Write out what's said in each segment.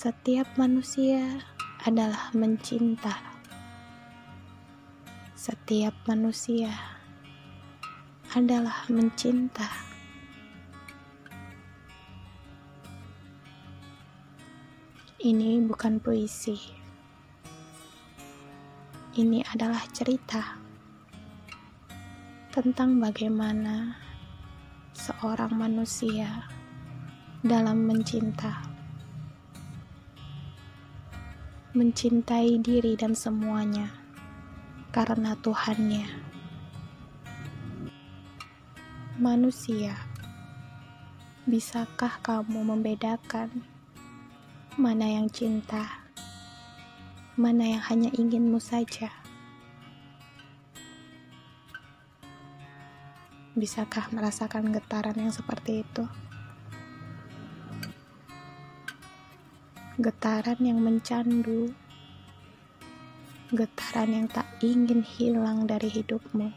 Setiap manusia adalah mencinta. Setiap manusia adalah mencinta. Ini bukan puisi. Ini adalah cerita tentang bagaimana seorang manusia dalam mencinta mencintai diri dan semuanya karena Tuhannya. Manusia, bisakah kamu membedakan mana yang cinta, mana yang hanya inginmu saja? Bisakah merasakan getaran yang seperti itu? Getaran yang mencandu, getaran yang tak ingin hilang dari hidupmu.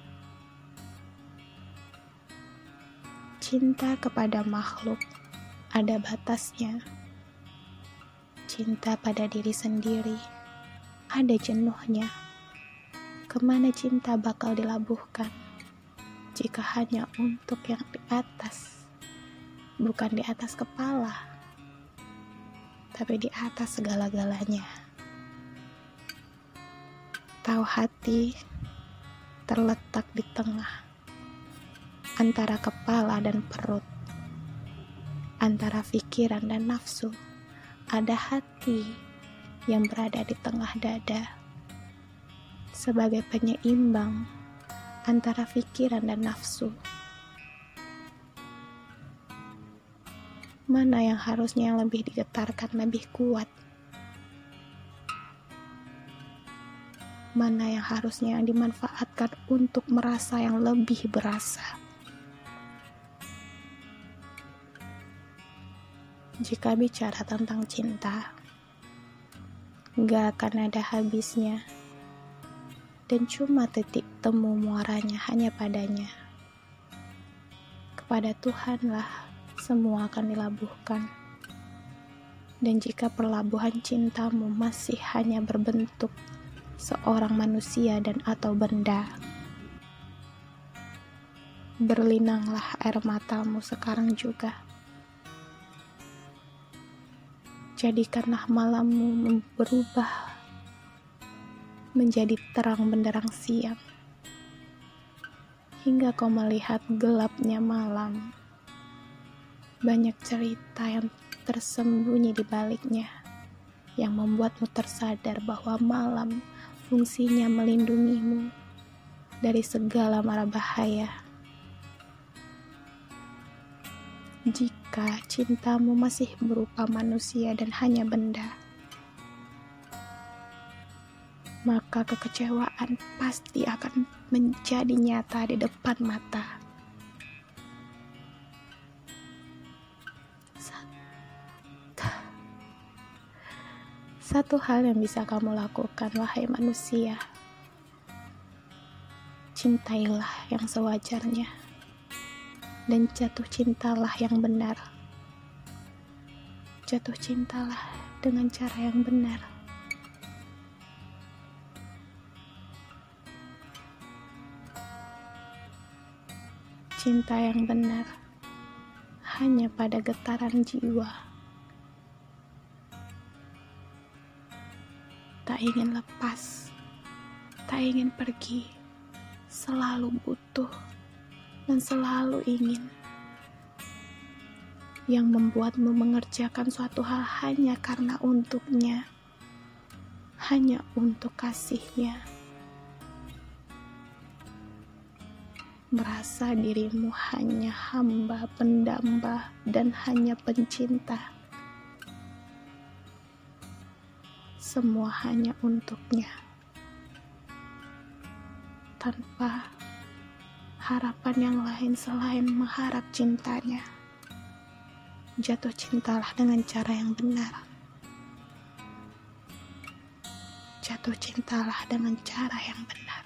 Cinta kepada makhluk ada batasnya. Cinta pada diri sendiri ada jenuhnya. Ke mana cinta bakal dilabuhkan jika hanya untuk yang di atas, bukan di atas kepala? Tapi di atas segala-galanya. Tahu hati terletak di tengah antara kepala dan perut, antara pikiran dan nafsu. Ada hati yang berada di tengah dada sebagai penyeimbang antara pikiran dan nafsu. Mana yang harusnya yang lebih digetarkan lebih kuat? Mana yang harusnya yang dimanfaatkan untuk merasa yang lebih berasa? Jika bicara tentang cinta gak akan ada habisnya. Dan cuma titik temu muaranya hanya padanya. Kepada Tuhanlah semua akan dilabuhkan. Dan jika perlabuhan cintamu masih hanya berbentuk seorang manusia dan atau benda, berlinanglah air matamu sekarang juga. Jadikanlah malammu berubah menjadi terang benderang siang hingga kau melihat gelapnya malam banyak cerita yang tersembunyi di baliknya yang membuatmu tersadar bahwa malam fungsinya melindungimu dari segala mara bahaya. Jika cintamu masih berupa manusia dan hanya benda, maka kekecewaan pasti akan menjadi nyata di depan mata. Satu hal yang bisa kamu lakukan, wahai manusia, cintailah yang sewajarnya, dan jatuh cintalah yang benar. Jatuh cintalah dengan cara yang benar. Cinta yang benar hanya pada getaran jiwa. Tak ingin lepas, tak ingin pergi, selalu butuh dan selalu ingin. Yang membuatmu mengerjakan suatu hal hanya karena untuknya, hanya untuk kasihnya. Merasa dirimu hanya hamba, pendamba, dan hanya pencinta semua hanya untuknya. Tanpa harapan yang lain selain mengharap cintanya. Jatuh cintalah dengan cara yang benar. Jatuh cintalah dengan cara yang benar